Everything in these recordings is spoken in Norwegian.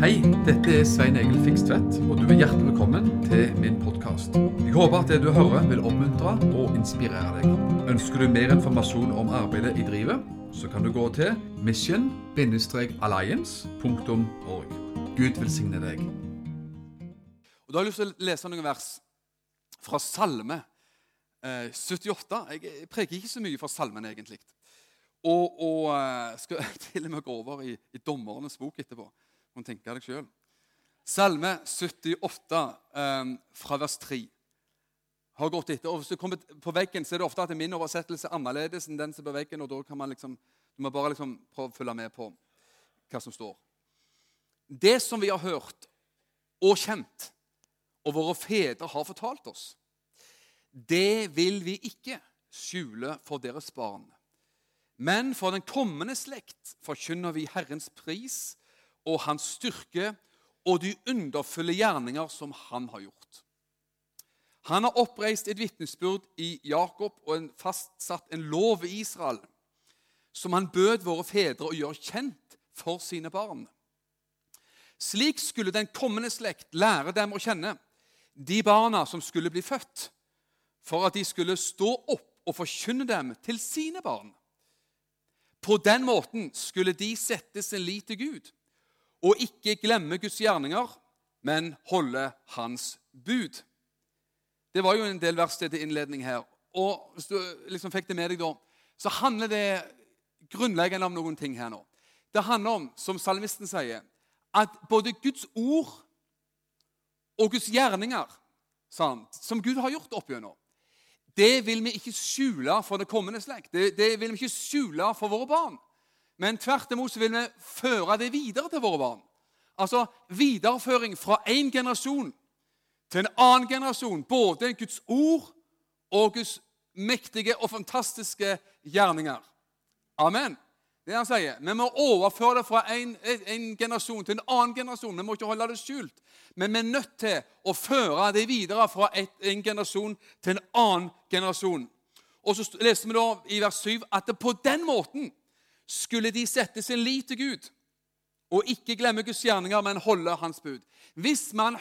Hei, dette er Svein Egil Fikstvedt, og du er hjertelig velkommen til min podkast. Jeg håper at det du hører, vil oppmuntre og inspirere deg. Ønsker du mer informasjon om arbeidet i drivet, så kan du gå til mission-alliance.org. Gud velsigne deg. Og Da har jeg lyst til å lese noen vers fra Salme eh, 78. Jeg preker ikke så mye fra salmen, egentlig. Og, og eh, skal til og med gå over i, i Dommernes bok etterpå. Kan tenke deg sjøl. Salme 78 eh, fra vers 3 har gått etter. Og Hvis du kommer på veggen, så er det ofte at min oversettelse er annerledes enn den som er på veggen. og da kan man liksom, Du må bare liksom prøve å følge med på hva som står. Det som vi har hørt og kjent, og våre fedre har fortalt oss, det vil vi ikke skjule for deres barn. Men for den kommende slekt forkynner vi Herrens pris og Hans styrke og de underfulle gjerninger som Han har gjort. Han har oppreist et vitnesbyrd i Jakob og en fastsatt en lov i Israel, som han bød våre fedre å gjøre kjent for sine barn. Slik skulle den kommende slekt lære dem å kjenne, de barna som skulle bli født, for at de skulle stå opp og forkynne dem til sine barn. På den måten skulle de sette sin lit til Gud og ikke glemme Guds gjerninger, men holde Hans bud. Det var jo en del vers til innledning her. Og Hvis du liksom fikk det med deg da, så handler det grunnleggende om noen ting her nå. Det handler om, som salmisten sier, at både Guds ord og Guds gjerninger, sant, som Gud har gjort opp gjennom, det vil vi ikke skjule for det kommende slekt. Det, det vil vi ikke skjule for våre barn. Men tvert imot så vil vi føre det videre til våre barn. Altså videreføring fra én generasjon til en annen generasjon. Både Guds ord og Guds mektige og fantastiske gjerninger. Amen. Det han sier. Vi må overføre det fra en, en, generasjon til en annen generasjon. Vi må ikke holde det skjult. Men vi er nødt til å føre det videre fra et, en generasjon til en annen generasjon. Og så leste vi da i vers 7 at det på den måten skulle de sette sin lit til Gud og ikke glemme Guds gjerninger, men holde Hans bud. Hvis man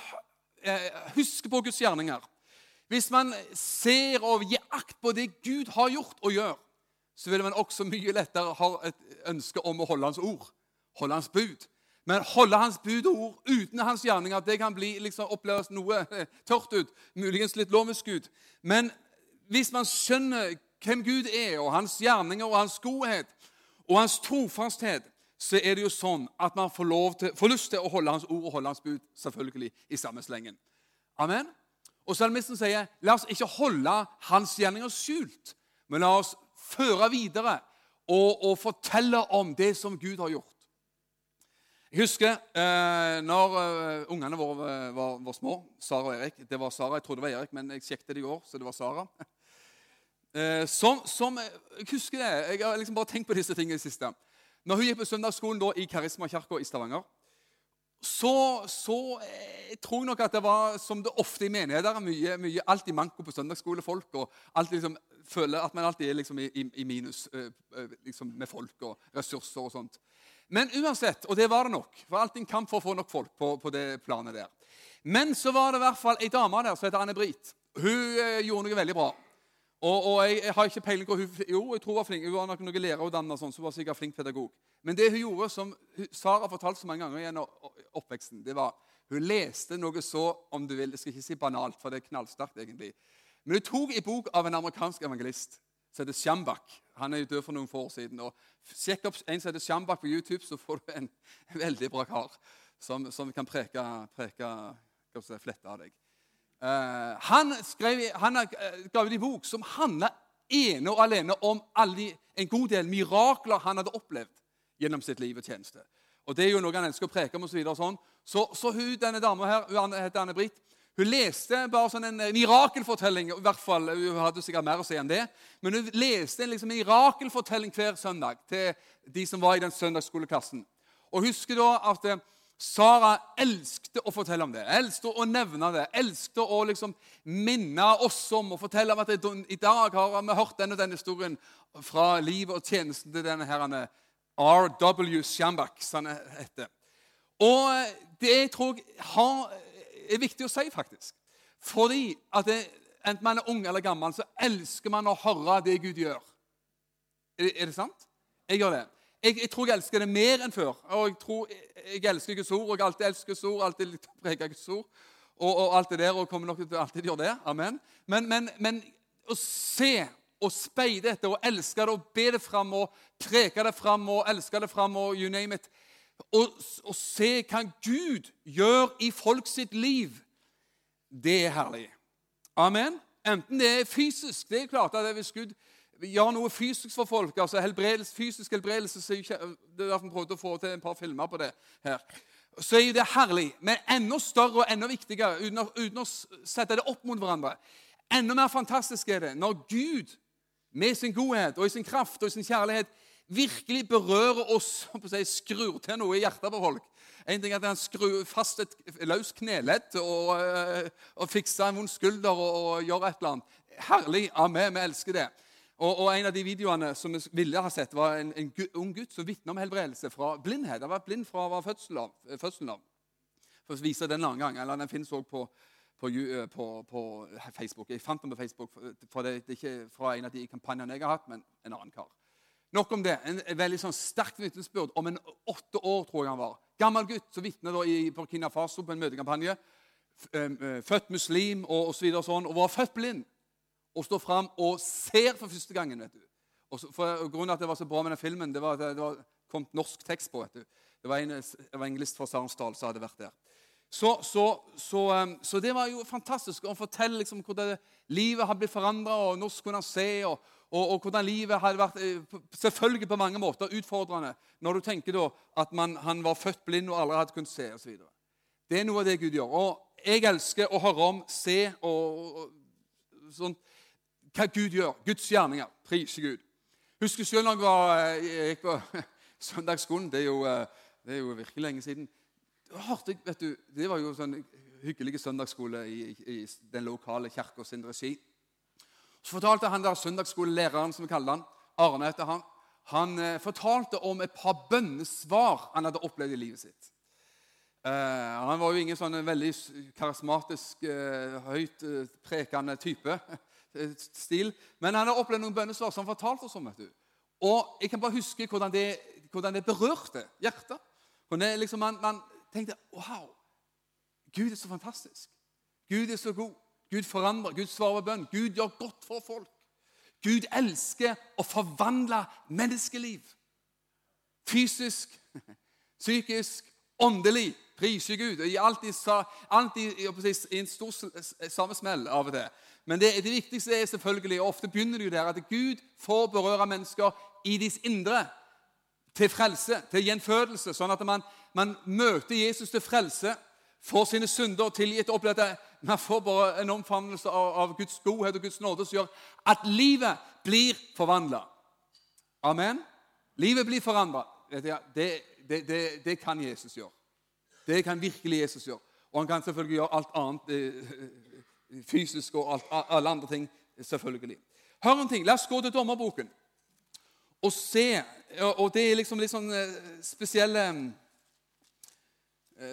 eh, husker på Guds gjerninger, hvis man ser og gir akt på det Gud har gjort og gjør, så vil man også mye lettere ha et ønske om å holde Hans ord, holde Hans bud. Men holde Hans bud og ord uten Hans gjerninger det kan bli, liksom, oppleves noe tørt ut, muligens litt lovisk ut. Men hvis man skjønner hvem Gud er, og Hans gjerninger og Hans godhet og Hans trofasthet, så er det jo sånn at man får, til, får lyst til å holde Hans ord og holde Hans bud selvfølgelig i samme slengen. Amen. Og Salmisten sier la oss ikke holde Hans gjerninger skjult, men la oss føre videre og, og fortelle om det som Gud har gjort. Jeg husker eh, når uh, ungene våre var, var, var, små, Sara og Erik Det var Sara, jeg trodde det var Erik, men jeg sjekket det i går, så det var Sara. Eh, som, som, Jeg husker det. Jeg har liksom bare tenkt på disse tingene i det siste. Når hun gikk på søndagsskolen da, i Karismakirka i Stavanger, så, så jeg eh, tror jeg nok at det var som det ofte i menigheter er mye, mye alltid manko på søndagsskolefolk. og alltid liksom, føler at man alltid er liksom i, i, minus liksom med folk og ressurser og sånt. Men uansett, og det var det nok, for alltid en kamp for å få nok folk på, på, det planet der. Men så var det i hvert fall ei dame der som heter Anne Brit. Hun eh, gjorde noe veldig bra. Og, og jeg, jeg, har ikke peiling på hun, Jo, jeg tror hun var flink. Hun var nok noe lærerutdannet, sånn, så hun var sikkert flink pedagog. Men det hun gjorde, som Sara fortalte så mange ganger gjennom oppveksten, det var hun leste noe så om du vil, jeg skal ikke si banalt, for det er knallsterkt egentlig. Men hun tok en bok av en amerikansk evangelist som heter Shambak. Han er jo død for noen få år siden. og Sjekk opp en som heter Shambak på YouTube, så får du en veldig bra kar som, som kan preke, preke si, flette av deg. Uh, han, skrev, han ga ut en bok som handla ene og alene om alle, en god del mirakler han hadde opplevd gjennom sitt liv og tjeneste. Og Det er jo noe han ønsker å preke om. og Så, videre, og sånn. så, så hun, denne dama her, hun heter Anne Britt, hun leste bare sånn en mirakelfortelling. i hvert fall, Hun hadde sikkert mer å si enn det. Men hun leste en liksom, mirakelfortelling hver søndag til de som var i den søndagsskoleklassen. Og husker da at eh, Sara elskte å fortelle om det, elskte å nevne det. elskte å liksom minne oss om og fortelle om at i dag har vi hørt denne, denne historien fra livet og tjenesten til denne herrene R.W. Shambach, som han heter. Og det tror jeg har, er viktig å si, faktisk. Fordi at det, enten man er ung eller gammel, så elsker man å høre det Gud gjør. Er det, er det sant? Jeg gjør det. Jeg, jeg, tror jeg elsker det mer enn før. Og jeg tror jeg elsker Guds ord, og jeg alltid elsker Guds ord. alltid preger Guds ord, og, og, alt det der, og kommer nok til å alltid gjøre det. Amen. Men, men, men å se og speide etter og elske det og be det fram og preke det fram og elske det fram og you name it og, og se hva Gud gjør i folk sitt liv, det er herlig. Amen. Enten det er fysisk Det er klart at hvis Gud gjør noe fysisk for folk, altså helbredelse, fysisk helbredelse så Det er derfor vi prøvde å få til en par filmer på det her. Så er det herlig, men enda større og enda viktigere, uten å, uten å sette det opp mot hverandre. Enda mer fantastisk er det når Gud med sin godhet og i sin kraft og i sin kjærlighet virkelig berører oss og si, skrur til noe i hjertet på folk. En ting er at Han skrur fast et løst kneledd og, eh, og fikser en vond skulder og, og, gjør et eller annet. Herlig. Amen. Vi elsker det. Og, og, En av de videoene som vi ville ha sett, var en, en ung gutt som vitner om helbredelse fra blindhet. Han var blind fra fødselen av. Fødselen av. For å vise den en annen gang. eller Den finnes også på, på, eh, på, på, Facebook. Jeg fant den på Facebook, for det, det er ikke fra en av de kampanjene jeg har hatt, men en annen kar. Nok om det. En, veldig sånn sterkt vitnesbyrd om en åtte år, tror jeg han var. Gammel gutt som vitner i Burkina Faso på en møtekampanje. Eh, født muslim og osv. Og, sånn, og var født blind. Og står fram og ser for første gangen. vet du. Og for grunnen at det var så bra med den filmen, det var at det var kommet norsk tekst på. vet du. Det var en evangelist fra Sarensdal som hadde vært der. Så, så, så, så, det var jo fantastisk. å fortelle liksom hvordan livet har blitt forandra, og norsk kunne han se. og og, og, hvordan livet hadde vært eh, selvfølgelig på mange måter utfordrende når du tenker da at man, han var født blind og aldri hadde kunnet se osv. Det er noe av det Gud gjør. Og jeg elsker å høre om, se og, og sånn, hva Gud gjør. Guds gjerninger. Prise Gud. Husker selv når jeg, var, eh, jeg gikk på søndagsskolen. Det er, jo, eh, det er jo virkelig lenge siden. Hørte jeg, vet du, Det var jo sånn hyggelig søndagsskole i, i den lokale kirka sin regi. Så fortalte han der søndagsskolelæreren, som vi kaller han, Arne heter han, han eh, fortalte om et par bønnesvar han hadde opplevd i livet sitt. Uh, han var jo ingen sånn veldig karismatisk, uh, høyt uh, prekende type. Stil, Men han har opplevd noen bønnesvar som han fortalte oss om. vet du. Og Jeg kan bare huske hvordan det, hvordan det berørte hjertet. Det, liksom, man, man tenkte Wow! Gud er så fantastisk. Gud er så god. Gud forandrer, Gud svarer bønn. Gud gjør godt for folk. Gud elsker å forvandle menneskeliv. Fysisk, psykisk, åndelig. Priser Gud. Og alltid, alltid i en stor sammensmell av og til. Men det, det, viktigste er selvfølgelig, og ofte begynner det jo der, at Gud får berøre mennesker i deres indre. Til frelse, til gjenfødelse. Sånn at man, man møter Jesus til frelse, får sine synder tilgitt og opplever man får bare en omfavnelse av, av, Guds godhet og Guds nåde som gjør at livet blir forvandla. Amen. Livet blir forandra. Det, det, det, det, kan Jesus gjøre. Det kan virkelig Jesus gjøre. Og han kan selvfølgelig gjøre alt annet eh, eh, fysisk og alt, alle andre ting. selvfølgelig. Hør en ting. La oss gå til dommerboken og se. Og det er liksom litt sånn eh, spesielle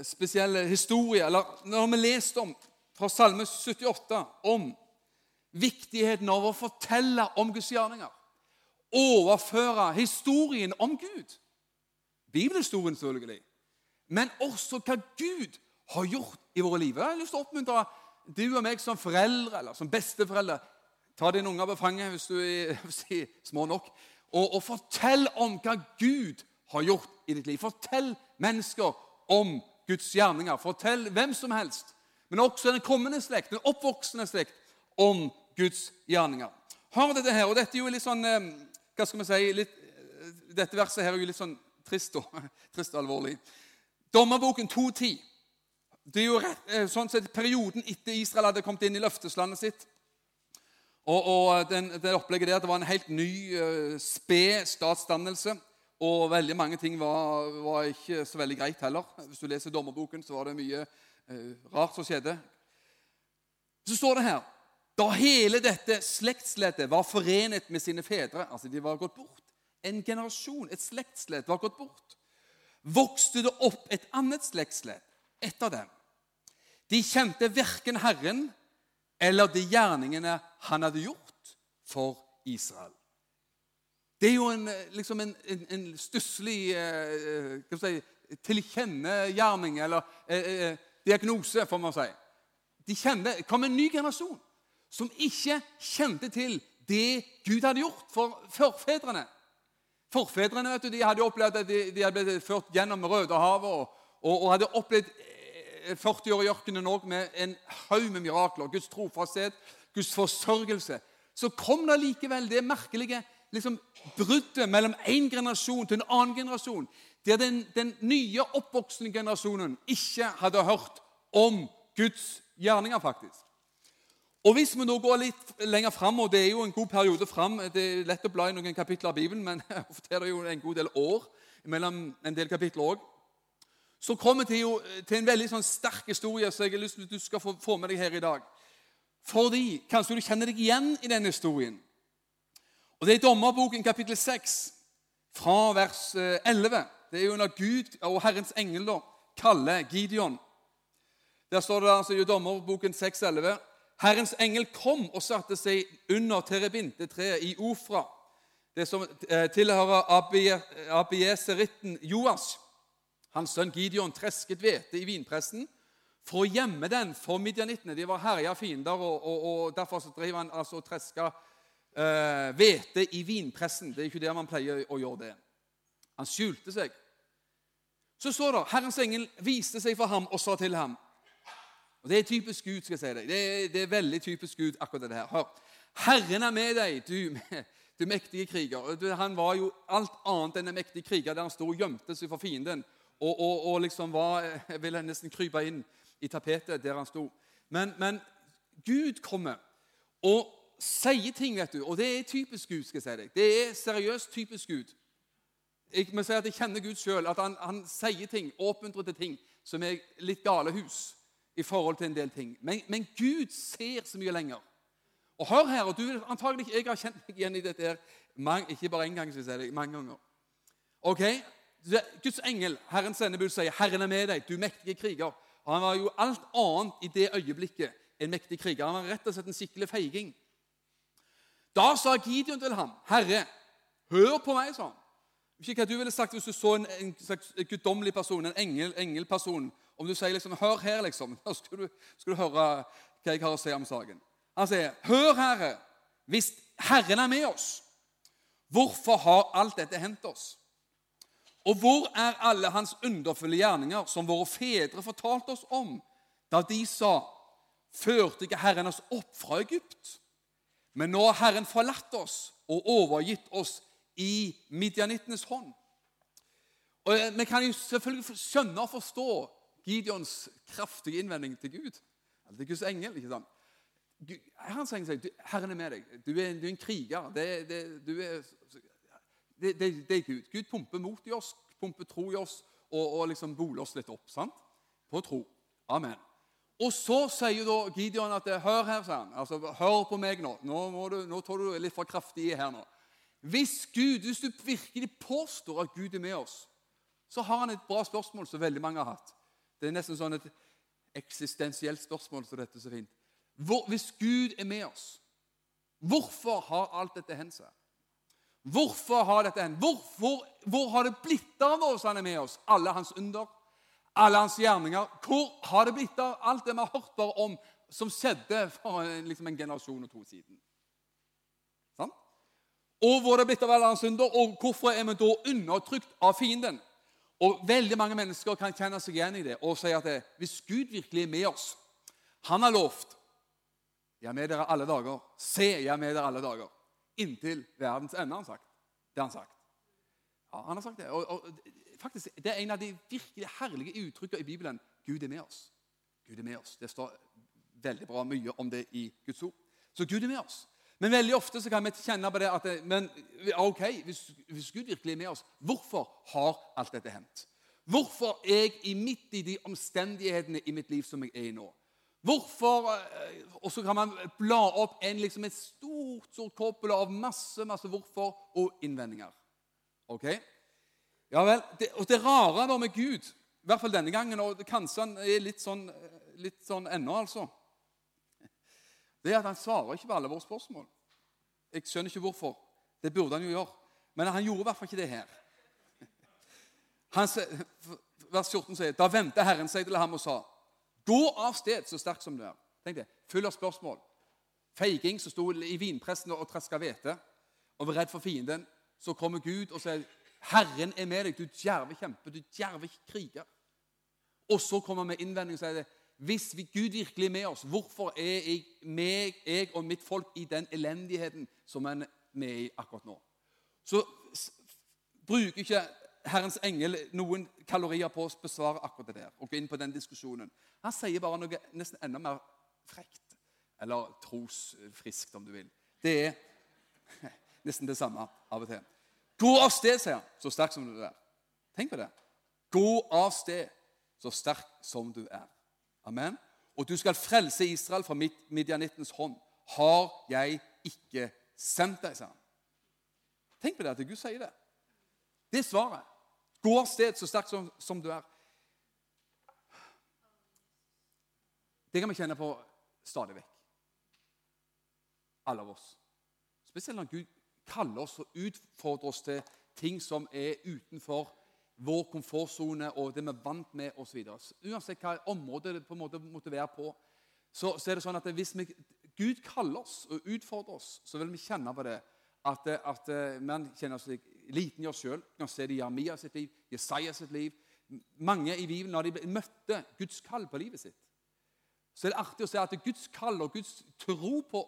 spesielle historier. Når vi leste om fra Salme 78 om viktigheten av å fortelle om Guds gjerninger. Overføre historien om Gud. Bibelhistorien, selvfølgelig. Men også hva Gud har gjort i våre liv. Jeg har lyst til å oppmuntre du og meg som foreldre eller som besteforeldre. Ta dine unger på fanget hvis du er små nok. Og, og fortell om hva Gud har gjort i ditt liv. Fortell mennesker om Guds gjerninger. Fortell hvem som helst men også den kommende slekt, den oppvoksende slekt, om Guds gjerninger. Hør dette her, og dette er jo litt sånn eh, hva skal vi si, litt, eh, Dette verset her er jo litt sånn trist og, trist og alvorlig. Dommerboken 2.10. Det er jo rett, eh, sånn sett perioden etter Israel hadde kommet inn i løfteslandet sitt. Og, og den, det opplegget der, det var en helt ny, sped statsdannelse. Og veldig mange ting var, var, ikke så veldig greit heller. Hvis du leser dommerboken, så var det mye eh, rart som skjedde. Så står det her Da hele dette slektsleddet var forenet med sine fedre Altså, de var gått bort. En generasjon, et slektsledd, var gått bort. Vokste det opp et annet slektsledd etter dem. De kjente verken Herren eller de gjerningene han hadde gjort for Israel. Det er jo en, liksom en, en, en stusslig eh, si, tilkjennegjerning, eller eh, eh, diagnose, får man si. De kjente, kom en ny generasjon som ikke kjente til det Gud hadde gjort for forfedrene. Forfedrene vet du, de hadde opplevd at de, de hadde blitt ført gjennom Rødehavet og, og, og hadde opplevd 40 eh, år i ørkenen òg med en haug med mirakler. Guds trofasthet, Guds forsørgelse. Så kom det likevel det merkelige liksom, bruddet mellom én generasjon til en annen generasjon, der den, den nye oppvoksende generasjonen ikke hadde hørt om Guds gjerninger, faktisk. Og Hvis vi nå går litt lenger fram, og det er jo en god periode fram Det er lett å bla i noen kapitler av Bibelen, men ofte er det jo en god del år mellom en del kapitler òg. Så kommer vi til, til en veldig sånn sterk historie som jeg har lyst til at du skal få, med deg her i dag. Fordi kanskje du kjenner deg igjen i denne historien. Og Det er Dommerboken kapittel 6, fra vers 11. Eh, det er jo når Gud og Herrens engel kaller Gideon. Der står det altså i Dommerboken 6,11.: Herrens engel kom og satte seg under terebintetreet i Ofra, det som eh, tilhører abieseritten Joas. Hans sønn Gideon tresket hvete i vinpressen for å gjemme den for midjanittene. De var herja fiender, og, og, og derfor så drev han altså og treska eh, hvete eh, i vinpressen. Det er ikke der man pleier å gjøre det. Han skjulte seg. Så står det Herrens engel viste seg for ham og sa til ham og Det er typisk Gud. skal jeg si deg. Det er, det er veldig typisk Gud, akkurat det her. Hør. Herren er med deg, du, du mektige kriger. Han var jo alt annet enn en mektig kriger der han sto og gjemte seg for fienden. Og, og, og liksom var, ville nesten krype inn i tapetet der han sto. Men, men Gud kommer og sier ting, vet du. Og det er typisk Gud. skal jeg si deg. Det er seriøst typisk Gud. Jeg må si at jeg kjenner Gud sjøl. At han, han, sier ting, oppmuntrer til ting som er litt gale hus i forhold til en del ting. Men, men Gud ser så mye lenger. Og hør her, og du vil antagelig Jeg har kjent meg igjen i dette her, ikke bare én gang, skal jeg si det, mange ganger. Ok, Guds engel, Herrens sendebud, sier 'Herren er med deg, du mektige kriger'. Og Han var jo alt annet i det øyeblikket en mektig kriger. Han var rett og slett en skikkelig feiging. Da sa Gideon til ham, 'Herre, hør på meg', sa han. Ikke hva du ville sagt hvis du så en, en slags guddommelig person, en engel, engelperson. Om du sier liksom 'Hør her', liksom, da skal du, skal du høre hva jeg har å si om saken. Han sier, 'Hør, Herre, hvis Herren er med oss, hvorfor har alt dette hendt oss?' Og hvor er alle hans underfulle gjerninger, som våre fedre fortalte oss om, da de sa:" Førte ikke Herren oss opp fra Egypt? Men nå har Herren forlatt oss og overgitt oss i midjanittenes hånd. Og eh, Vi kan jo selvfølgelig skjønne og forstå Gideons kraftige innvending til Gud. eller til Guds engel. ikke sant? Han sier 'Herren er med deg. Du er, du er en kriger.' Det, det, er, det, er Gud. Gud pumper mot i oss, pumper tro i oss og, og liksom boler oss litt opp. sant? På tro. Amen. Og så sier da Gideon at 'Hør her', sier han. Altså, 'Hør på meg nå. Nå, du, nå tar du litt for kraftig i her nå.' Hvis Gud, hvis du virkelig påstår at Gud er med oss, så har han et bra spørsmål som veldig mange har hatt. Det er nesten sånn et eksistensielt spørsmål som dette så fint. Hvor, hvis Gud er med oss, hvorfor har alt dette hendt seg? Hvorfor har dette hendt? Hvor, hvor har det blitt av oss han er med oss? Alle hans under? alle hans gjerninger. Hvor har det blitt av alt det vi har hørt bare om som skjedde for liksom en generasjon og to siden? Sånn? Og hvor er det blitt av alle hans synder, og hvorfor er vi da undertrykt av fienden? Og Veldig mange mennesker kan kjenne seg igjen i det og si at det, hvis Gud virkelig er med oss Han har lovt Jeg er med dere alle dager. Se, jeg er med dere alle dager. Inntil verdens ende, har han sagt. Det har han sagt. Ja, han har sagt det. Og, og faktisk, Det er en av de virkelig herlige uttrykkene i Bibelen. Gud er med oss. Gud er med oss. Det står veldig bra mye om det i Guds ord. Så Gud er med oss. Men veldig ofte så kan vi kjenne på det at men, ok, hvis, hvis Gud virkelig er med oss, hvorfor har alt dette hendt? Hvorfor er jeg i midt i de omstendighetene i mitt liv som jeg er i nå? Hvorfor eh, Og så kan man bla opp en, liksom et stort stort koppel av masse masse hvorfor og innvendinger. Ok? Ja vel, det, og det rare da med Gud I hvert fall denne gangen, og kanskje han er litt sånn, litt sånn ennå, altså. Det er at han svarer ikke på alle våre spørsmål. Jeg skjønner ikke hvorfor. Det burde han jo gjøre. Men han gjorde i hvert fall ikke det her. Han, vers 14 sier Da vendte Herren seg til ham og sa, Gå av sted så sterk som du er. Tenk det, Full av spørsmål. Feiging som sto i vinpressen og traska hvete og var redd for fienden. Så kommer Gud og sier, 'Herren er med deg, du djerve kjempe, du djerve kriger.' Og så kommer han med innvending og sier det, hvis Gud virkelig er med oss, hvorfor er jeg, meg, jeg og mitt folk i den elendigheten som vi er i akkurat nå? Så bruker ikke Herrens engel noen kalorier på å besvare akkurat det der og gå inn på den diskusjonen. Han sier bare noe nesten enda mer frekt. Eller trosfriskt, om du vil. Det er nesten det samme av og til. Gå av sted, sier han, så sterk som du er. Tenk på det. Gå av sted, så sterk som du er. Amen. Og du skal frelse Israel fra midjanittens hånd. Har jeg ikke sendt deg, sa han. Tenk på det at Gud sier det. Det er svaret. Gå av sted så sterkt som, som, du er. Det kan vi kjenne på stadig vekk. Alle av oss. Spesielt når Gud kaller oss og utfordrer oss til ting som er utenfor vår komfortsone og det vi er vant med osv. Uansett hva område det på en måte måtte være på, så, så, er det sånn at hvis vi, Gud kaller oss og utfordrer oss, så vil vi kjenne på det at, at man kjenner seg liten i oss sjøl. Kan se det i Jeremia sitt liv, Jesaja sitt liv. Mange i Bibelen, når de møtte Guds kall på livet sitt, så er det artig å se at Guds kall og Guds tro på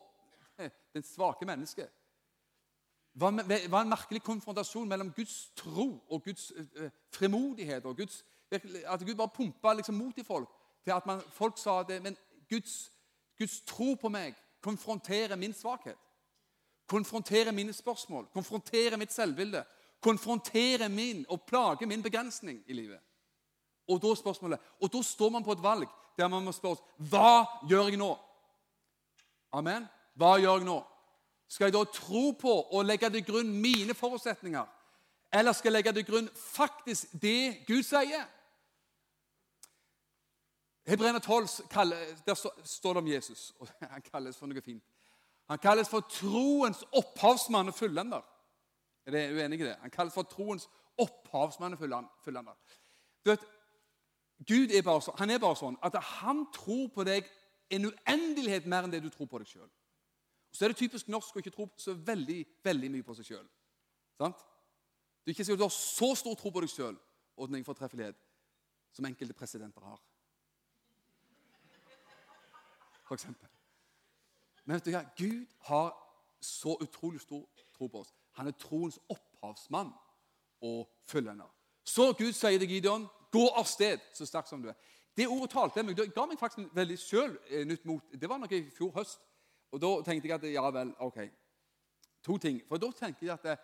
den svake mennesket var en merkelig konfrontasjon mellom Guds tro og Guds uh, fremodighet. og Guds, At Gud bare pumpa liksom mot i folk til at man, folk sa det, men Guds, Guds tro på meg konfronterer min svakhet. Konfronterer mine spørsmål, konfronterer mitt selvbilde. Konfronterer min og plager min begrensning i livet. Og da, spørsmålet, og da står man på et valg der man må spørre oss hva gjør jeg nå? Amen. Hva gjør jeg nå? Skal jeg da tro på og legge til grunn mine forutsetninger? Eller skal jeg legge til grunn faktisk det Gud sier? Hebreerne 12 der står det om Jesus, og han kalles for noe fint. Han kalles for troens opphavsmann og fullender. Er det uenig i det? Han kalles for troens opphavsmann og fullender. Du vet, Gud er bare, så, han er bare sånn at han tror på deg en uendelighet mer enn det du tror på deg sjøl. Så er det typisk norsk å ikke tro så veldig veldig mye på seg sjøl. Du er ikke sikkert du har så stor tro på deg sjøl og din fortreffelighet som enkelte presidenter har. For eksempel. Men vet du hva? Gud har så utrolig stor tro på oss. Han er troens opphavsmann og følgender. Så Gud sier til Gideon, 'Gå av sted, så sterk som du er'. Det ordet talte meg, det ga meg faktisk veldig sjøl nytt mot. Det var noe i fjor høst. Og da tenkte jeg at ja vel, ok. To ting. For da tenkte jeg at det,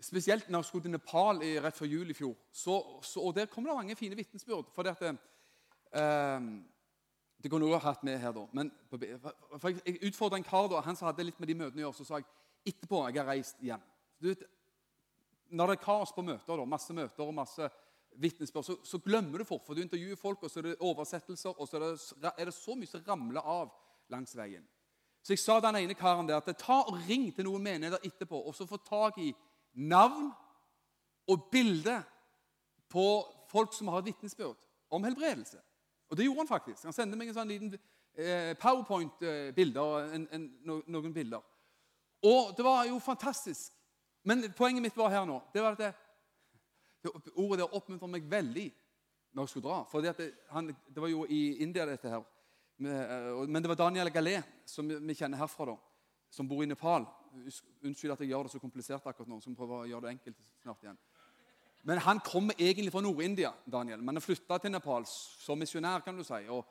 Spesielt når jeg skulle til Nepal i, rett før jul i fjor. Så, så, og Der kom det mange fine vitnesbyrd. For det, eh, det kunne jeg hatt med her, da. Men for jeg utfordra en kar da, han som hadde litt med de møtene å gjøre. Så sa jeg etterpå jeg har reist hjem. Du vet, når det er kaos på møter, da, masse møter og masse vitnesbyrd, så, så, glemmer du fort. For du intervjuer folk, og så er det oversettelser, og så er det, er det så mye som ramler av langs veien. Så jeg sa den ene karen der at ta og ring til noen menigheter etterpå og så få tak i navn og bilde på folk som har et vitnesbyrd om helbredelse. Og det gjorde han faktisk. Han sendte meg en sånn liten eh, powerpoint-bilde eh, noen bilder. Og det var jo fantastisk. Men poenget mitt var her nå det var at det, det Ordet der oppmuntret meg veldig når jeg skulle dra. For det, det, var jo i India, dette her. Eh, men det var Daniel Galé, som vi kjenner herfra, da, som bor i Nepal. Unnskyld at jeg gjør det så komplisert akkurat nå. som prøver å gjøre det enkelt snart igjen. Men han kommer egentlig fra Nord-India, Daniel, men har flytta til Nepal som misjonær. kan du si. Og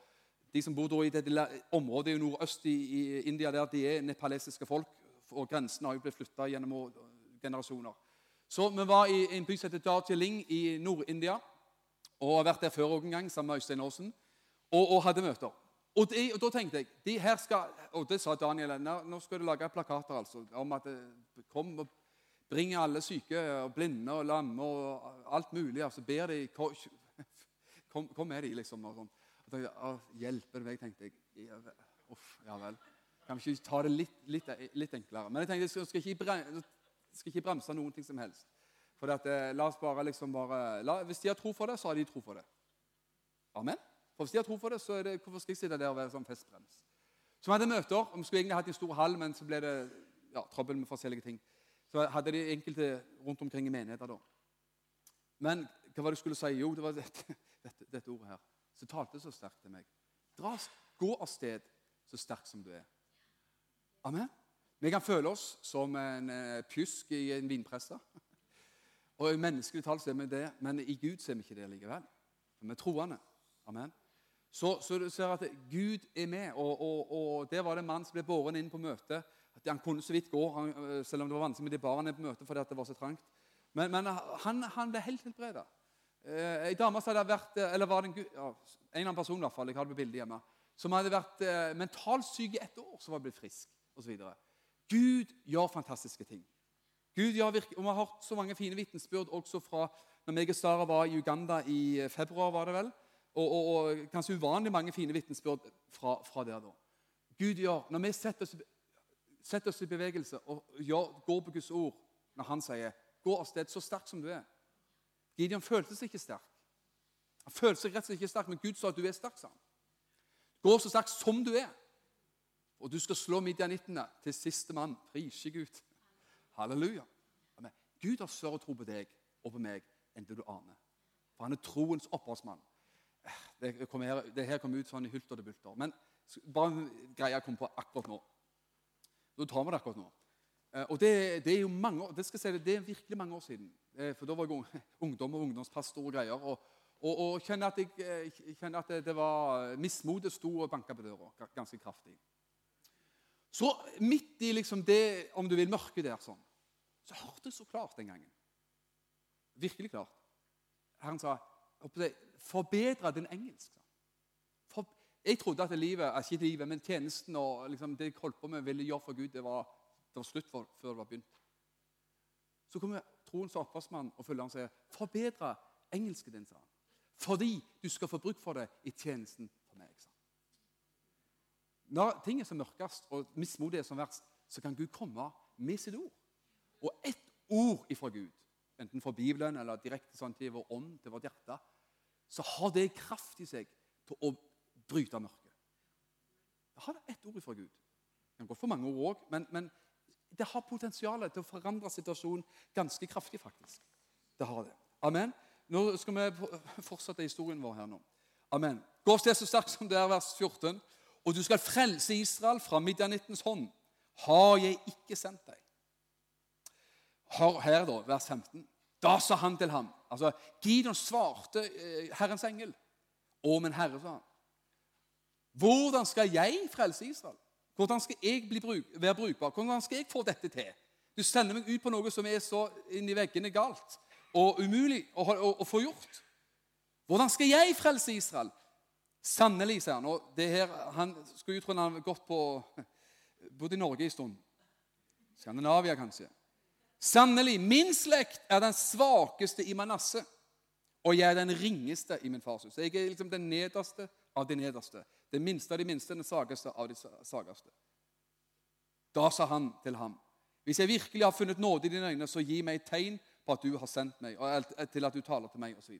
De som bor i det området nordøst i, i India, der de er nepalesiske folk. Og grensene har jo blitt flytta gjennom generasjoner. Så Vi var i en by som heter Darjeeling i Nord-India. Og har vært der før en gang sammen med Øystein Aasen. Og, og hadde møter. Og, det, og, da tenkte jeg de her skal, Og det sa Daniel. Nå skal du lage plakater altså, om at eh, kom og bring alle syke og blinde og lamme og alt mulig. altså Ber de Kom, kom med de, liksom. Og sånn. Og tenkte, «Å, hjelpe meg, tenkte jeg. Ja, vel. Uff, ja vel. Kan vi ikke ta det litt, litt, litt enklere? Men jeg tenkte, jeg skal, ikke, bremse, skal ikke bremse noen ting som helst. For at, eh, la oss bare liksom bare, la, Hvis de har tro for det, så har de tro for det. Amen? For Hvis de har tro for det, så er det, hvorfor skal jeg sitte der og være sånn festbrems? Så vi hadde møter. og Vi skulle egentlig hatt en stor hall, men så ble det ja, trøbbel med forskjellige ting. Så hadde de enkelte rundt omkring i menigheter da. Men hva var det jeg skulle si? Jo, det var dette, dette, dette ordet her. Så talte så sterkt til meg. Dra, gå av sted så sterk som du er. Amen. Vi kan føle oss som en eh, pjusk i en vinpresse. Og i menneskelig tall er vi det, men i Gud er vi ikke det likevel. Vi er troende. Amen. Så, så, du ser at Gud er med, og, og, og der var det en mann som ble båren inn på møtet. Han kunne så vidt gå, han, eh, selv om det var vanskelig med de barna på møtet fordi det var så trangt. Men, men han, han, ble helt helbreda. Eh, ei dame som hadde vært eh, eller var det en, ja, en eller annen person i hvert fall, jeg hadde på bildet hjemme, som hadde vært eh, mentalt syk i ett år, som var blitt frisk osv. Gud gjør fantastiske ting. Gud gjør virke, og Vi har hørt så mange fine vitnesbyrd også fra når meg og Sara var i Uganda i februar. var det vel, Og, og, og kanskje uvanlig mange fine vitnesbyrd fra, fra, der. da. Gud gjør, Når vi setter oss, setter oss i bevegelse og gjør, går på Guds ord når Han sier 'gå av sted så sterk som du er' Gideon følte seg ikke sterk. Han følte seg rett og slett ikke sterk, men Gud sa at du er sterk. sa han. Gå så sterk som du er. Og du skal slå midjanittene til siste mann. Prise Gud. Halleluja. Amen. Gud har større tro på deg og på meg enn det du aner. For han er troens opphavsmann. Det, her, det her kom ut sånn i hulter og bulter. Men bare en greie jeg kom på akkurat nå. Nå tar vi det akkurat nå. Eh, og det, det er jo mange år, det, skal jeg si, det er virkelig mange år siden. Eh, for da var jeg ungdom og ungdomspastor og greier. Og, og, og kjenner at, jeg, eh, kjenner at det, det var mismotet sto og banka på døra ganske kraftig. Så midt i liksom det, om du vil, mørket der, sånn, så hørte jeg så klart den gangen. Virkelig klart. Herren sa 'Forbedre din engelsk'. For, jeg trodde at livet, ikke livet, men tjenesten og liksom, det jeg holdt på med, ville gjøre for Gud, det var, det var slutt for, før det var begynt. Så kommer troens opphavsmann og følgeren og sier, 'Forbedre engelsken din', sa han. 'Fordi du skal få bruk for det i tjenesten for meg'. sa han. Når ting er som mørkest og mismodig som verst, så kan Gud komme med sitt ord. Og ett ord ifra Gud, enten fra Bibelen eller direkte sånn til vår ånd, til vårt hjerte, så har det kraft i seg til å bryte mørket. Det har ett ord fra Gud. Det kan gå for mange ord òg, men, men, det har potensial til å forandre situasjonen ganske kraftig. faktisk. Det har det. Amen. Nå skal vi fortsette historien vår her nå. Amen. Gå sted så sterkt som det er, vers 14 og du skal frelse Israel fra midjanittens hånd, har jeg ikke sendt deg. Hør her, da, vers 15. Da sa han til ham altså Gideon svarte eh, Herrens engel. Å, men Herre, sa han. Hvordan skal jeg frelse Israel? Hvordan skal jeg bruk, være brukbar? Hvordan skal jeg få dette til? Du sender meg ut på noe som er så inni veggene galt og umulig å, å, å få gjort. Hvordan skal jeg frelse Israel? Sannelig, sier han. Og det her, Han skulle jo tro han hadde gått på Bodd i Norge en stund. Skandinavia, kanskje. Sannelig, min slekt er den svakeste i Manasseh, og jeg er den ringeste i min fars hus. Jeg er liksom den nederste av de nederste. Den minste av de minste, den svakeste av de svakeste. Da sa han til ham, hvis jeg virkelig har funnet nåde i dine øyne, så gi meg et tegn på at du har sendt meg, og til at du taler til meg, osv.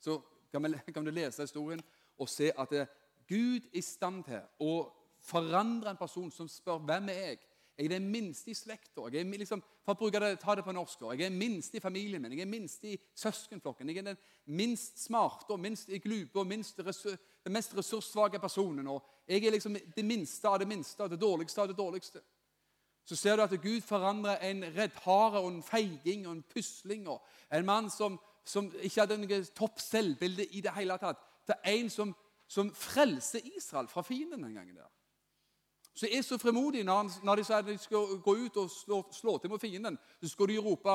Så, så kan, vi, kan du lese historien og se at det, er Gud i stand til å forandre en person som spør hvem er jeg jeg er den minste i slekta. Liksom, for å bruke det, ta det på norsk, jeg er den minste i familien min, jeg er den minste i søskenflokken. Jeg er den minst smarte og minst glupe og minst den mest ressurssvake personen. og Jeg er liksom det minste av det minste og det dårligste av det dårligste. Så ser du at Gud forandrer en reddhare og en feiging og en pusling. og En mann som, som ikke hadde noe topp selvbilde i det hele tatt til en som, som frelser Israel fra fienden den gangen. der. Så er så fremodig når, de sier de skal gå ut og slå, slå til mot fienden. Så skal de rope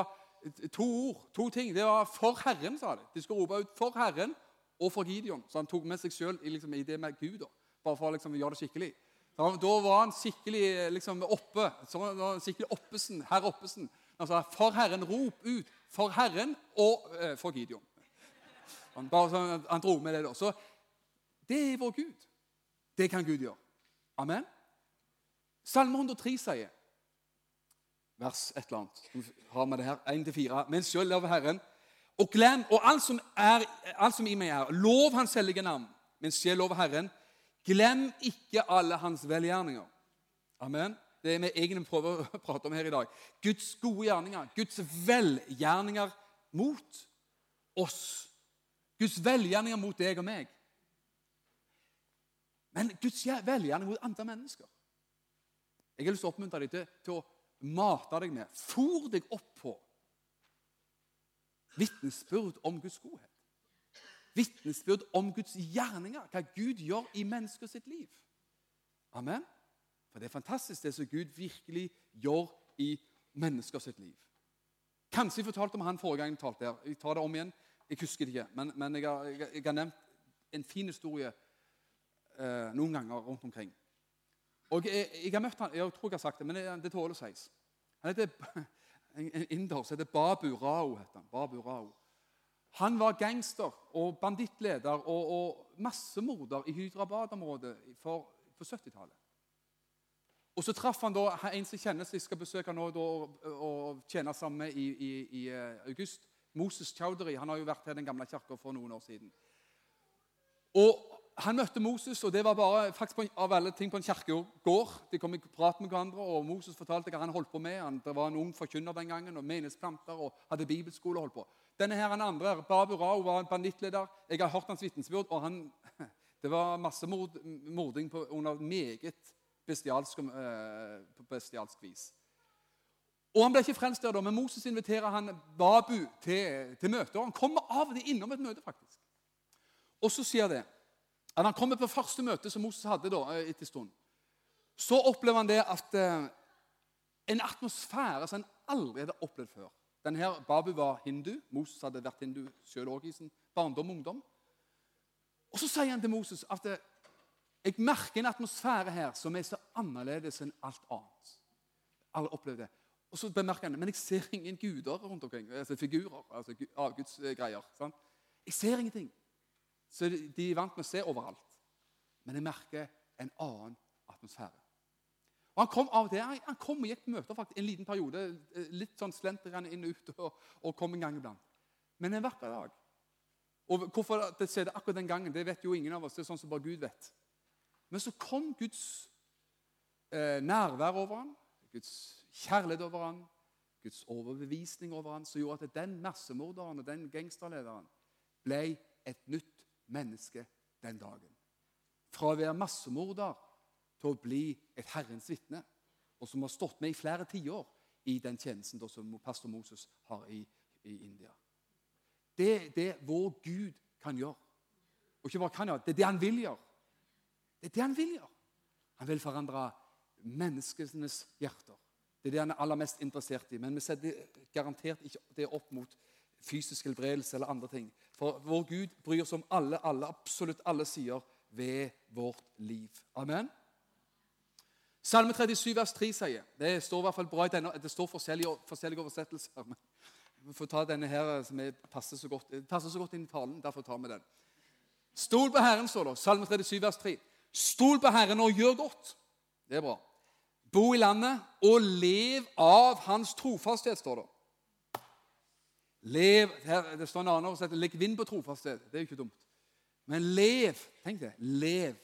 to ord, to ting. Det var 'for Herren', sa de. De skal rope ut 'for Herren' og for Gideon. Så han tok med seg sjøl liksom, i, det med Gud, da, bare for liksom, å gjøre det skikkelig. Da, da var han skikkelig liksom, oppe. Så var skikkelig oppesen, herr Oppesen. Han sa 'For Herren, rop ut for Herren og eh, for Gideon'. Han, bare sånn, han dro med det da. Så det er vår Gud. Det kan Gud gjøre. Amen. Salme 103 sier vers et eller annet. Har vi det her? 1-4. Men sjøl lov Herren. Og glem, og alt som, er, alt som i meg er, lov Hans hellige navn. Men sjel over Herren. Glem ikke alle Hans velgjerninger. Amen. Det er vi egentlig prøver å prate om her i dag. Guds gode gjerninger. Guds velgjerninger mot oss. Guds velgjerninger mot deg og meg. Men Guds velgjerninger mot andre mennesker. Jeg har lyst til å oppmuntre deg til, til å mate deg med, fòr deg opp på vitnesbyrd om Guds godhet. Vitnesbyrd om Guds gjerninger, hva Gud gjør i mennesker sitt liv. Amen. For det er fantastisk, det som Gud virkelig gjør i mennesker sitt liv. Kanskje jeg fortalte om han forrige gang jeg talte her. Jeg tar det om igjen. Jeg husker det ikke, men, men jeg, har, jeg, jeg, har, nevnt en fin historie eh, noen ganger rundt omkring. Og jeg, jeg, har møtt han, jeg tror jeg har sagt det, men det, det tåler å sies. Han heter en inder som heter Babu Rao. Heter han. Babu Rao. Han var gangster og bandittleder og, og massemorder i Hyderabad-området på 70-tallet. Og Så traff han da en som kjennes, jeg skal besøke nå da, og, og tjene sammen med i, i, i, eh, august. Moses Chowdhury. Han har jo vært her i den gamle kirka for noen år siden. Og han møtte Moses, og det var bare faktisk på, av alle ting på en kirkegård. De kom i prat med hverandre, og Moses fortalte hva han holdt på med. Han, det var en ung forkynner den gangen, og menighetsplanter, og hadde bibelskole holdt på. Denne her, han andre, Babu Rao, var en bandittleder. Jeg har hørt hans vitnesbyrd, og han, det var massemording på, under meget bestialsk, øh, bestialsk vis. Og Han ble ikke frelst der, da, men Moses inviterer han Babu til, til møte. og Han kommer av og til innom et møte, faktisk. Og så sier det at han kommer på første møte som Moses hadde da, eh, etter stund, så opplever han det at eh, en atmosfære som han aldri hadde opplevd før. Denne Babu var hindu. Moses hadde vært hindu selv òg i sin barndom og ungdom. Og Så sier han til Moses at eh, jeg merker en atmosfære her som er så annerledes enn alt annet. Alle opplevde det. Og så bemerker han men jeg ser ingen guder rundt omkring. altså Figurer. altså avgudsgreier. Jeg ser ingenting. Så de er vant med å se overalt. Men jeg merker en annen atmosfære. Og Han kom av og til, han kom og gikk på møter faktisk, en liten periode. Eh, litt sånn slentrian inn og ut og, og kom en gang iblant. Men en vakker dag. Og Hvorfor det skjedde akkurat den gangen, det vet jo ingen av oss. Det er sånn som bare Gud vet. Men så kom Guds eh, nærvær over ham, Guds kjærlighet over ham, Guds overbevisning over ham, som gjorde at den massemorderen og den gangsterlederen ble et nytt menneske den dagen. Fra å være massemorder til å bli et Herrens vitne, og som har stått med i flere tiår i den tjenesten som pastor Moses har i, i India. Det er det vår Gud kan gjøre. Og ikke bare kan gjøre, det er det han vil gjøre. Det er det han vil gjøre. Han vil forandre menneskenes hjerter. Det er det han er aller mest interessert i. Men vi setter garantert ikke det opp mot fysisk helbredelse eller andre ting. For vår Gud bryr seg om alle, alle, absolutt alle sider ved vårt liv. Amen. Salme 37, vers 3 sier Det står i hvert fall bra i denne, det står forskjellige, forskjellige oversettelser. men Vi får ta denne her som passer så godt, passer så godt inn i talen. Derfor tar vi den. Stol på Herren, står det. Salme 37, vers 3. Stol på Herren og gjør godt. Det er bra. Bo i landet og lev av Hans trofasthet, står det. Lev her, Det står en annen oversettelse. Legg vind på trofasthet. Det er jo ikke dumt. Men lev tenk det, lev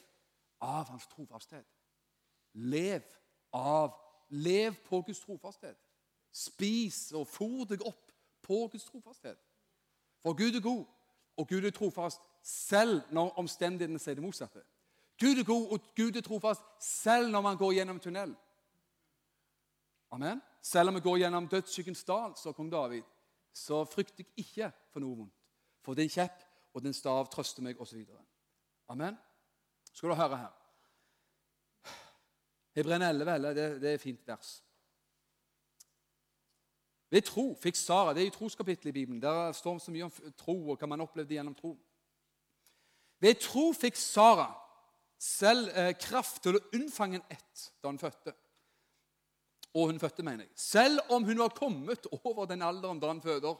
av hans trofasthet. Lev av Lev på Guds trofasthet. Spis og fôr deg opp på Guds trofasthet. For Gud er god, og Gud er trofast selv når omstendighetene sier det motsatte. Gud er god, og Gud er trofast selv når man går gjennom tunnel. Amen. Selv om vi går gjennom dødsskyggens dal, sa kong David, så frykter jeg ikke for noe vondt. For din kjepp og din stav trøster meg, osv. Amen. Skal du høre her. Hebreerne 11, det, det er et fint vers. Ved tro fikk Sara Det er i troskapittelet i Bibelen. Der står det så mye om tro og hva man opplevde gjennom tro. Ved tro fikk Sara selv eh, kraft til å unnfange en ett da hun fødte og hun fødte, mener jeg. Selv om hun var kommet over den alderen da han føder.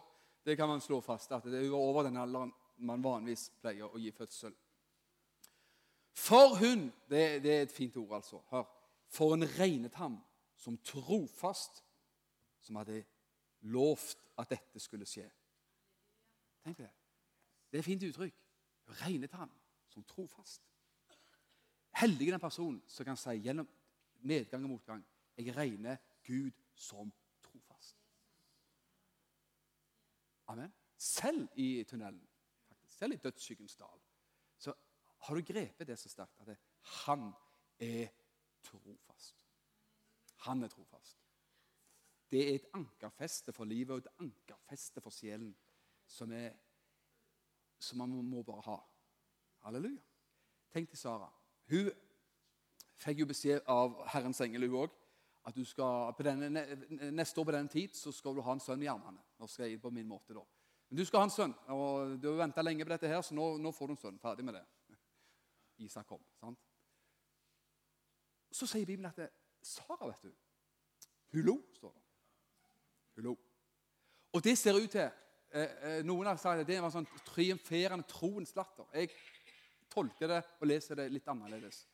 Det kan man slå fast, at hun var over den alderen man vanligvis pleier å gi fødsel. For hun det, det er et fint ord, altså. Hør. For en regnet ham som trofast, som hadde lovt at dette skulle skje. Tenk det. Det er et fint uttrykk. Regnet ham som trofast. Heldig er den personen som kan si gjennom medgang og motgang jeg regner Gud som trofast. Amen. Selv i tunnelen, faktisk, selv i dødsskyggens dal, så har du grepet det så sterkt at det, han er trofast. Han er trofast. Det er et ankerfeste for livet og et ankerfeste for sjelen som, er, som man må bare ha. Halleluja. Tenk til Sara. Hun fikk jo beskjed av Herrens engel, hun òg, at du skal, denne, neste år på denne tid så skal du ha en sønn i armene. Nå skal jeg på min måte da. Men du skal ha en sønn, og du har venta lenge på dette, her, så nå, nå, får du en sønn. Ferdig med det. Isak kom. sant? Så sier Bibelen at det, Sara, vet du Hun lo, står det. Hun lo. Og det ser ut til eh, eh Noen har sagt at det var sånn triumferende troens latter. Jeg tolker det og leser det litt annerledes.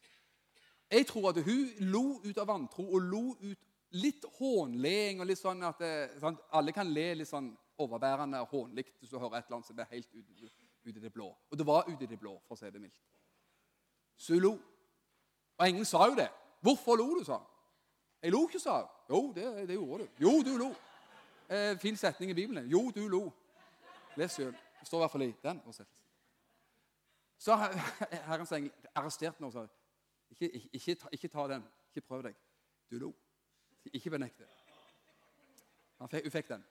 Jeg tror at hun lo ut av vantro og lo ut litt hånleing. og litt sånn at sant? Alle kan le litt sånn overbærende og hånlig hvis du hører et eller annet som er helt ute, ut i det blå. Og det var ute i det blå, for å si det mildt. Så hun lo. Og engelen sa jo det. 'Hvorfor lo du?' sa hun. 'Jeg lo ikke', sa hun. 'Jo, det, det gjorde du.' 'Jo, du lo.' Eh, fin setning i Bibelen. 'Jo, du lo'. Les sjøl. Det står i hvert fall i den oversettelsen. Så Herrens engel arresterte henne og sa ikke, ikke, ikke, ta, ikke, ta, den. Ikke prøv deg. Du lo. Ikke benekt det. Hun fikk, den.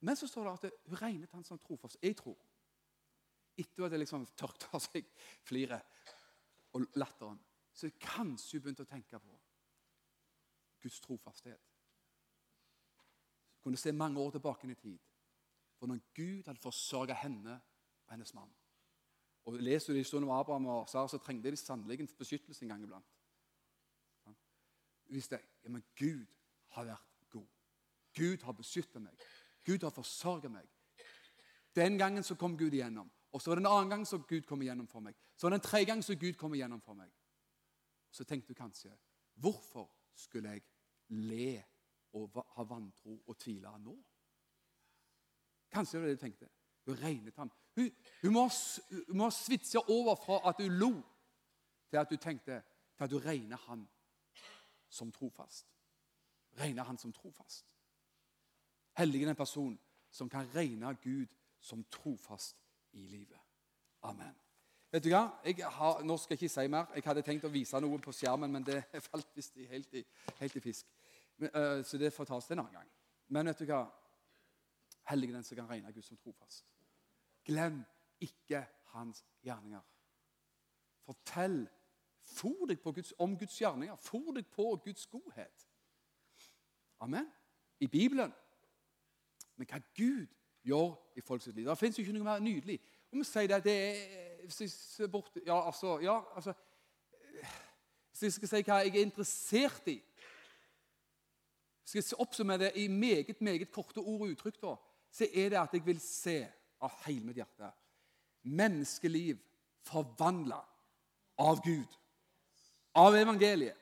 Men så står det at hun regnet han som trofast. Jeg tror. Etter at jeg liksom tørket av seg fliret og latteren, så kanskje hun begynte å tenke på Guds trofasthet. Hun kunne se mange år tilbake i tid. For når Gud hadde forsørga henne og hennes mann og Leser du historien om Abraham og Sara, så trengte de sannelig beskyttelse en gang iblant. Visste jeg, ja, men Gud har vært god. Gud har beskyttet meg. Gud har forsørget meg. Den gangen så kom Gud igjennom. Og så var det en annen gang så Gud kom igjennom for meg. Så var det en tredje gang så Gud kom igjennom for meg. Så tenkte du kanskje Hvorfor skulle jeg le og ha vantro og tvile nå? Kanskje det var det du tenkte. Hun regnet ham. Hun, hun må, hun må svitse over fra at hun lo, til at hun tenkte til at hun regner ham som trofast. Regner han som trofast. Hellig er en person som kan regne Gud som trofast i livet. Amen. Vet du hva? Har, nå skal jeg ikke si mer. Jeg hadde tenkt å vise noe på skjermen, men det falt visst helt, helt, i fisk. Men, uh, så det får tas en annen gang. Men vet du hva? Hellig den som kan regne Gud som trofast. Glem ikke hans gjerninger. Fortell For deg Guds, om Guds gjerninger. For deg på Guds godhet. Amen. I Bibelen. Men hva Gud gjør i folks liv. Det fins ikke noe mer nydelig. Om vi sier det, det er bort, ja, altså, ja, altså Hvis jeg skal si hva jeg er interessert i Skal jeg oppsummere det i meget meget korte ord og uttrykk, da, så er det at jeg vil se av hele mitt hjerte. Menneskeliv forvandla av Gud. Av evangeliet.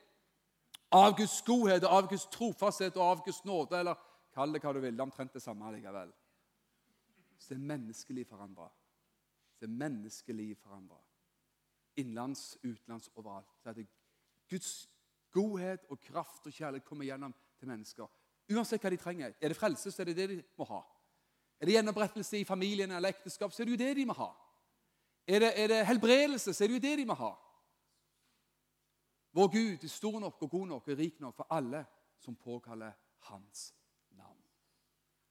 Av Guds godhet, av Guds trofasthet og av Guds nåde. Eller kall det hva du vil. Det er omtrent det samme likevel. Så er menneskeliv forandra. Så er menneskeliv forandra. Innenlands, utenlands, overalt. Så er det Guds godhet og kraft og kjærlighet kommer gjennom til mennesker. Uansett hva de trenger. Er det frelse, så er det det de må ha. Er det gjenopprettelse i familien eller ekteskap, så er det jo det de må ha. Er det, er det helbredelse, så er det jo det de må ha. Vår Gud er stor nok og god nok og rik nok for alle som påkaller Hans navn.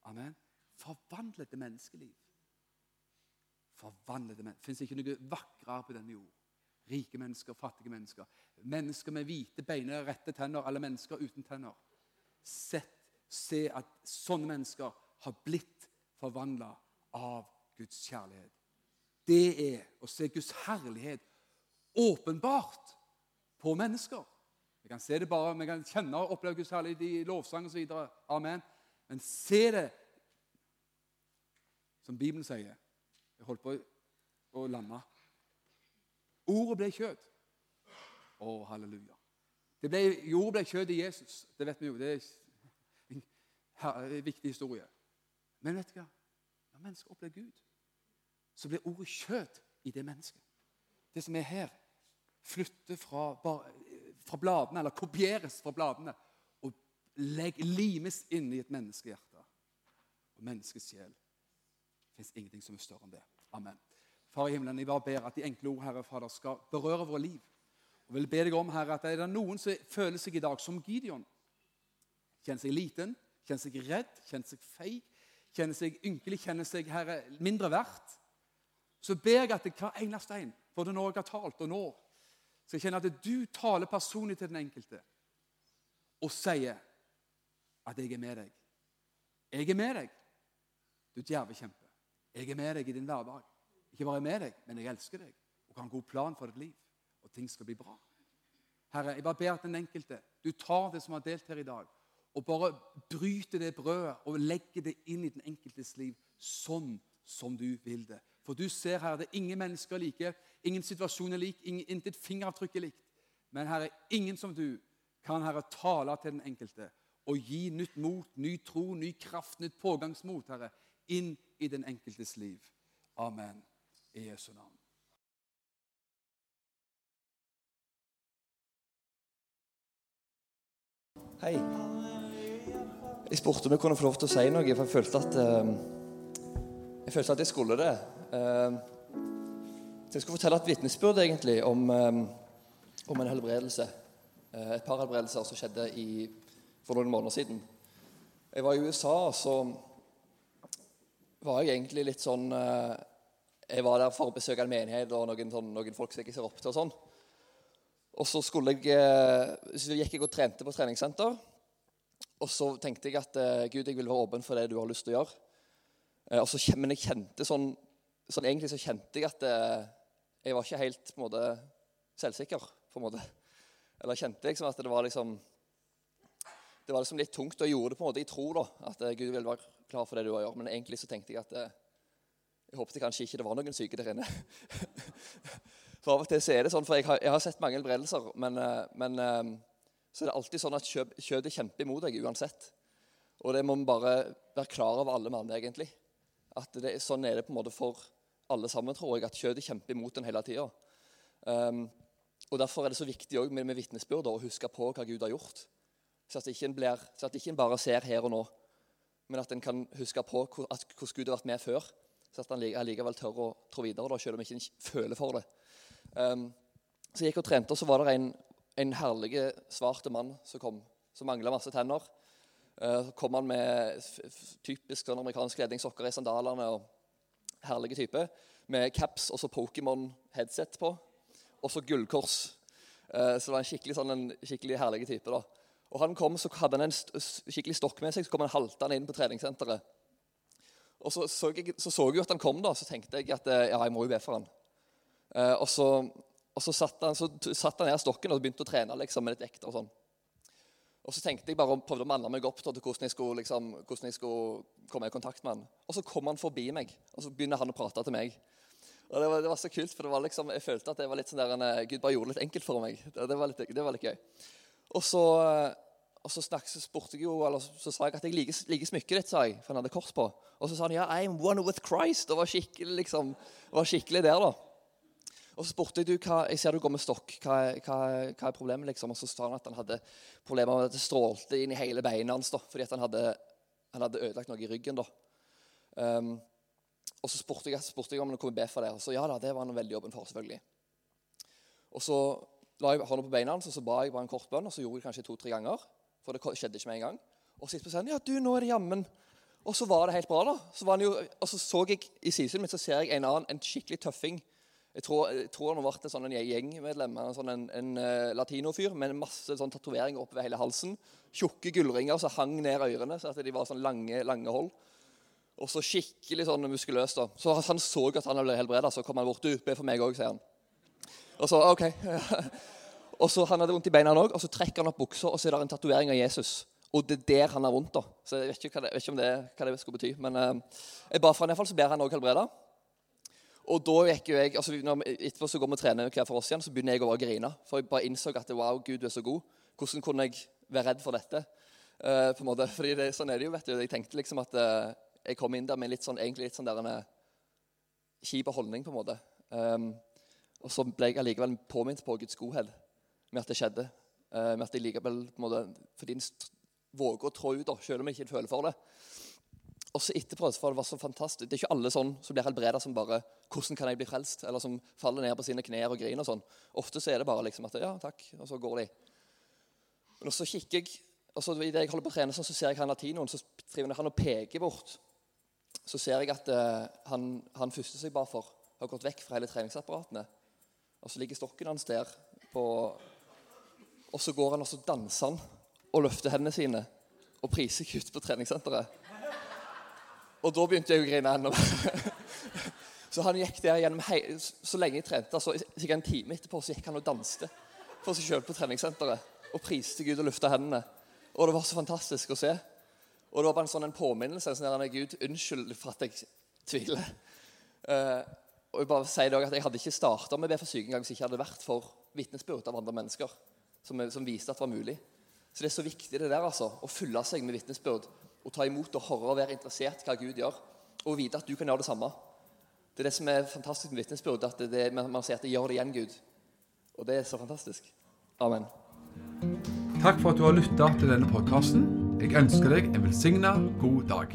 Amen. Forvandlede menneskeliv. Forvandlede mennesker. Fins ikke noe vakrere på denne jord. Rike mennesker, fattige mennesker. Mennesker med hvite bein rette tenner, eller mennesker uten tenner. Sett, se at sånne mennesker har blitt forvandla av Guds kjærlighet. Det er å se Guds herlighet åpenbart på mennesker. Vi kan se det bare, vi kan kjenne og oppleve Guds herlighet i lovsang osv. Amen. Men se det, som Bibelen sier, Jeg holdt på å lande. Ordet ble kjøtt. Å, halleluja. Det ble, jordet ble kjøtt i Jesus. Det vet vi jo. Det er en viktig historie. Men vet du hva? Når mennesker opplever Gud, så blir ordet kjøtt i det mennesket. Det som er her, flytter fra, fra bladene, eller kopieres fra bladene, og legg, limes inn i et menneskehjerte og menneskets sjel. Det fins ingenting som er større enn det. Amen. Far i himmelen, jeg bare ber at de enkle ord, Herre Fader, skal berøre våre liv. Og vil be deg om, Herre, at er det noen som føler seg i dag som Gideon, kjenner seg liten, kjenner seg redd, kjenner seg feig, kjenner seg ynkelig, kjenner seg, Herre, mindre verdt, så ber jeg at hver eneste en, både når jeg har talt og nå, skal kjenne at du taler personlig til den enkelte og sier at 'jeg er med deg'. Jeg er med deg, du djervekjempe. Jeg er med deg i din hverdag. Ikke bare med deg, men jeg elsker deg og har en god plan for ditt liv. Og ting skal bli bra. Herre, jeg bare ber at den enkelte du tar det som har delt her i dag, og bare bryter det brødet og legger det inn i den enkeltes liv sånn som du vil det. For du ser her, det er ingen mennesker like, ingen situasjon er lik, intet fingeravtrykk er likt. Men her er ingen som du kan Herre tale til den enkelte og gi nytt mot, ny tro, ny kraft, nytt pågangsmot, Herre, inn i den enkeltes liv. Amen. I Jesu navn. Hei. Jeg spurte om jeg kunne få lov til å si noe, for jeg følte at uh, jeg følte at jeg skulle det. Uh, så jeg skulle fortelle et vitnesbyrd egentlig om, um, om en helbredelse. Uh, et par helbredelser som skjedde i, for noen måneder siden. Jeg var i USA, og så var jeg egentlig litt sånn Jeg var der for å besøke en menighet og noen, sånn, noen folk som jeg ser opp til. og sånn. Og så, jeg, så gikk jeg og trente på treningssenter. Og så tenkte jeg at Gud, jeg vil være åpen for det du har lyst til å gjøre. Og så, men jeg kjente sånn, sånn, Egentlig så kjente jeg at jeg var ikke helt på en måte, selvsikker. på en måte. Eller kjente liksom at det var liksom det var liksom litt tungt, og jeg gjorde det på en måte i tro da, at Gud vil være klar for det du har gjort. Men egentlig så tenkte jeg at jeg håpet kanskje ikke det var noen syke der inne. For av og til så er det sånn, for jeg har, jeg har sett mange helbredelser, men, men, så er det alltid sånn at kjødet kjemper imot deg uansett. Og det må vi bare være klar over, alle mann, egentlig. At det, Sånn er det på en måte for alle sammen, tror jeg, at kjødet kjemper imot en hele tida. Um, og Derfor er det så viktig med, med vitnesbyrd å huske på hva Gud har gjort. Så at ikke en, blir, så at ikke en bare ser her og nå, men at en kan huske på hvordan Gud har vært med før. Så at han likevel tør å trå videre, da, selv om en ikke føler for det. Um, så jeg gikk og trente, og så var det en, en herlig svart mann som kom, som mangla masse tenner. Uh, så kom han med typisk sånn amerikansk ledningssokker i sandalene. og Herlige type. Med caps og så Pokémon-headset på. Og så gullkors. Uh, så det var en skikkelig, sånn, en skikkelig herlig type. da. Og han kom, Så hadde han en skikkelig stokk med seg, så kom han haltende inn på treningssenteret. Og så så, jeg, så så jeg at han kom, da, så tenkte jeg at eh, ja, jeg må jo be for han. Eh, og så, og så satt han, så satt han ned stokken og begynte å trene liksom, med litt vekter. Og sånn. Og så tenkte jeg bare og prøvde å manne meg opp til hvordan jeg, skulle, liksom, hvordan jeg skulle komme i kontakt med han. Og så kom han forbi meg, og så begynner han å prate til meg. Og Det var, det var så kult, for det var liksom, jeg følte at det var litt sånn der, en, Gud bare gjorde det litt enkelt for meg. Det, det, var, litt, det var, litt, gøy. Og så, og så, snakket, så spurte jeg jo, eller så sa jeg at jeg liker, liker smykket ditt, sa jeg, for han hadde kors på. Og så sa han ja, I'm one with Christ. Og var skikkelig, liksom, var skikkelig der, da. Og så spurte jeg du, hva, jeg ser du går med stokk. Hva, hva, hva er problemet? liksom? Og så sa han at han hadde problemer med at det strålte inn i hele beina hans da, fordi han hadde, han hadde, ødelagt noe i ryggen. da. Um, og så spurte jeg, spurte jeg om han kunne be for det. Og så ja da, det var han veldig åpen for. selvfølgelig. Og så la jeg hånda på beina hans og så ba jeg bare en kort bønn. Og så gjorde jeg kanskje to-tre ganger, for det skjedde ikke med en gang. Og så sa han ja, du, nå er det jammen. Og så var det helt bra. da. Så jo, og så så jeg i sidesynet mitt så ser jeg en annen, en skikkelig tøffing jeg tror, jeg tror han har vært en sånn gjengmedlem, en, sånn en, en uh, latinofyr med masse sånn tatoveringer oppover hele halsen. Tjukke gullringer som hang ned ørene, så at de var sånn lange, lange hold. Og så skikkelig sånn muskuløs. da. Så Han så at han ble helbreda, så kom han bort. 'Du, be for meg òg', sier han. Og så, ok. og så Han hadde vondt i beina òg, og så trekker han opp buksa, og så er det en tatovering av Jesus. Og det er der han har vondt. da. Så Jeg vet ikke, hva det, vet ikke om det, hva det skulle bety. Men uh, jeg ba for han iallfall, så ber han òg helbreda. Og da gikk jo jeg, altså når, Etterpå så går vi og trener hver for oss igjen, så begynner jeg å bare grine. For jeg bare innså at wow, Gud, du er så god. Hvordan kunne jeg være redd for dette? Uh, på en måte, fordi det, Sånn er det jo. vet du. Jeg tenkte liksom at uh, jeg kom inn der med litt sånn, egentlig litt sånn der en uh, kjip holdning. på en måte. Um, og så ble jeg allikevel påminnet på Guds godhet med at det skjedde. Uh, med at jeg likevel på en måte, fordi en våger å trå ut, selv om jeg ikke føler for det. Og så etterpå, for det var så fantastisk. Det er ikke alle sånn som blir helbreda som bare 'Hvordan kan jeg bli frelst?' Eller som faller ned på sine knær og griner og sånn. Ofte så er det bare liksom at 'Ja, takk', og så går de. Men så kikker jeg, og så idet jeg holder på å trene, sånn, så ser jeg han latinoen så driver han og peker bort. Så ser jeg at uh, han, han første seg bare for, har gått vekk fra hele treningsapparatene. Og så ligger stokken hans der på Og så går han og så danser han og løfter hendene sine og priser Gud på treningssenteret. Og da begynte jeg å grine mer. Så han gikk der gjennom hei, så lenge jeg trente. altså Sikkert en time etterpå så gikk han og danste for seg sjøl på treningssenteret og priste Gud og løfta hendene. Og det var så fantastisk å se. Og det var bare en sånn en påminnelse. sånn der, Gud, unnskyld for at jeg tviler. Uh, og jeg bare sier det også at jeg hadde ikke starta med be for syke engang hvis jeg ikke hadde vært for vitnesbyrd av andre mennesker som, som, viste at det var mulig. Så det er så viktig det der altså, å fylle seg med vitnesbyrd og ta imot og høre og være interessert i hva Gud gjør, og vite at du kan gjøre det samme. Det er det som er fantastisk med vitnesbyrd, at det, man sier at det gjør det igjen, Gud. Og det er så fantastisk. Amen. Takk for at du har lytta til denne podkasten. Jeg ønsker deg en velsigna god dag.